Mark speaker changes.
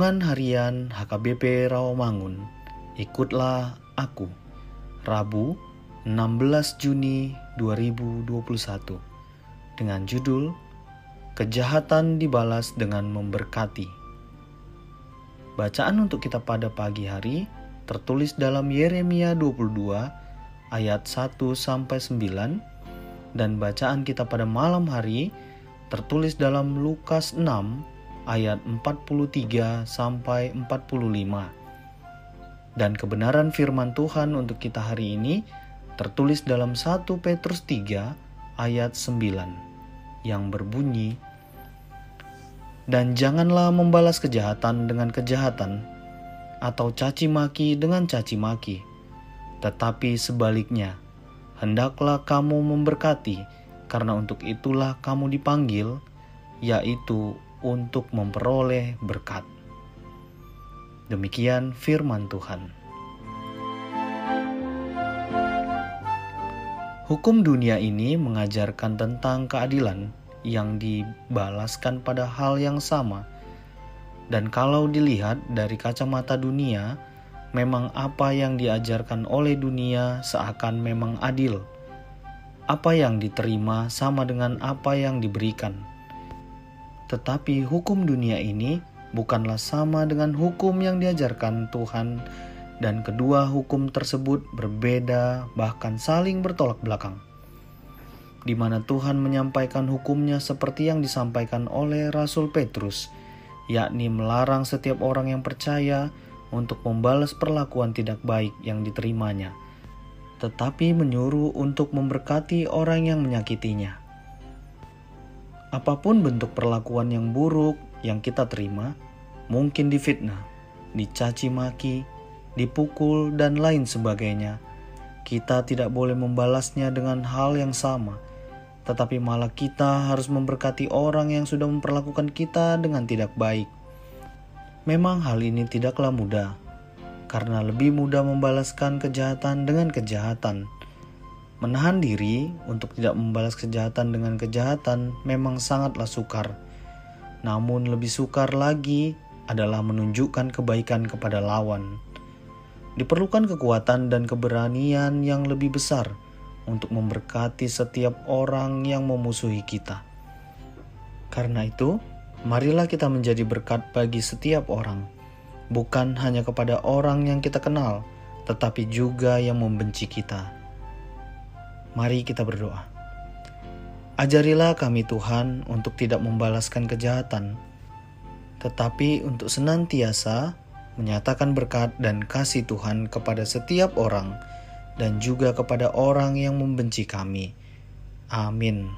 Speaker 1: Renungan Harian HKBP Rawamangun. Ikutlah aku. Rabu, 16 Juni 2021. Dengan judul Kejahatan dibalas dengan memberkati. Bacaan untuk kita pada pagi hari tertulis dalam Yeremia 22 ayat 1 sampai 9 dan bacaan kita pada malam hari tertulis dalam Lukas 6 ayat 43 sampai 45. Dan kebenaran firman Tuhan untuk kita hari ini tertulis dalam 1 Petrus 3 ayat 9 yang berbunyi Dan janganlah membalas kejahatan dengan kejahatan atau caci maki dengan caci maki tetapi sebaliknya hendaklah kamu memberkati karena untuk itulah kamu dipanggil yaitu untuk memperoleh berkat. Demikian firman Tuhan. Hukum dunia ini mengajarkan tentang keadilan yang dibalaskan pada hal yang sama. Dan kalau dilihat dari kacamata dunia, memang apa yang diajarkan oleh dunia seakan memang adil. Apa yang diterima sama dengan apa yang diberikan tetapi hukum dunia ini bukanlah sama dengan hukum yang diajarkan Tuhan, dan kedua hukum tersebut berbeda, bahkan saling bertolak belakang. Di mana Tuhan menyampaikan hukumnya seperti yang disampaikan oleh Rasul Petrus, yakni melarang setiap orang yang percaya untuk membalas perlakuan tidak baik yang diterimanya, tetapi menyuruh untuk memberkati orang yang menyakitinya. Apa pun bentuk perlakuan yang buruk yang kita terima, mungkin difitnah, dicaci maki, dipukul, dan lain sebagainya. Kita tidak boleh membalasnya dengan hal yang sama, tetapi malah kita harus memberkati orang yang sudah memperlakukan kita dengan tidak baik. Memang hal ini tidaklah mudah, karena lebih mudah membalaskan kejahatan dengan kejahatan Menahan diri untuk tidak membalas kejahatan dengan kejahatan memang sangatlah sukar. Namun lebih sukar lagi adalah menunjukkan kebaikan kepada lawan. Diperlukan kekuatan dan keberanian yang lebih besar untuk memberkati setiap orang yang memusuhi kita. Karena itu, marilah kita menjadi berkat bagi setiap orang, bukan hanya kepada orang yang kita kenal, tetapi juga yang membenci kita. Mari kita berdoa. Ajarilah kami Tuhan untuk tidak membalaskan kejahatan, tetapi untuk senantiasa menyatakan berkat dan kasih Tuhan kepada setiap orang dan juga kepada orang yang membenci kami. Amin.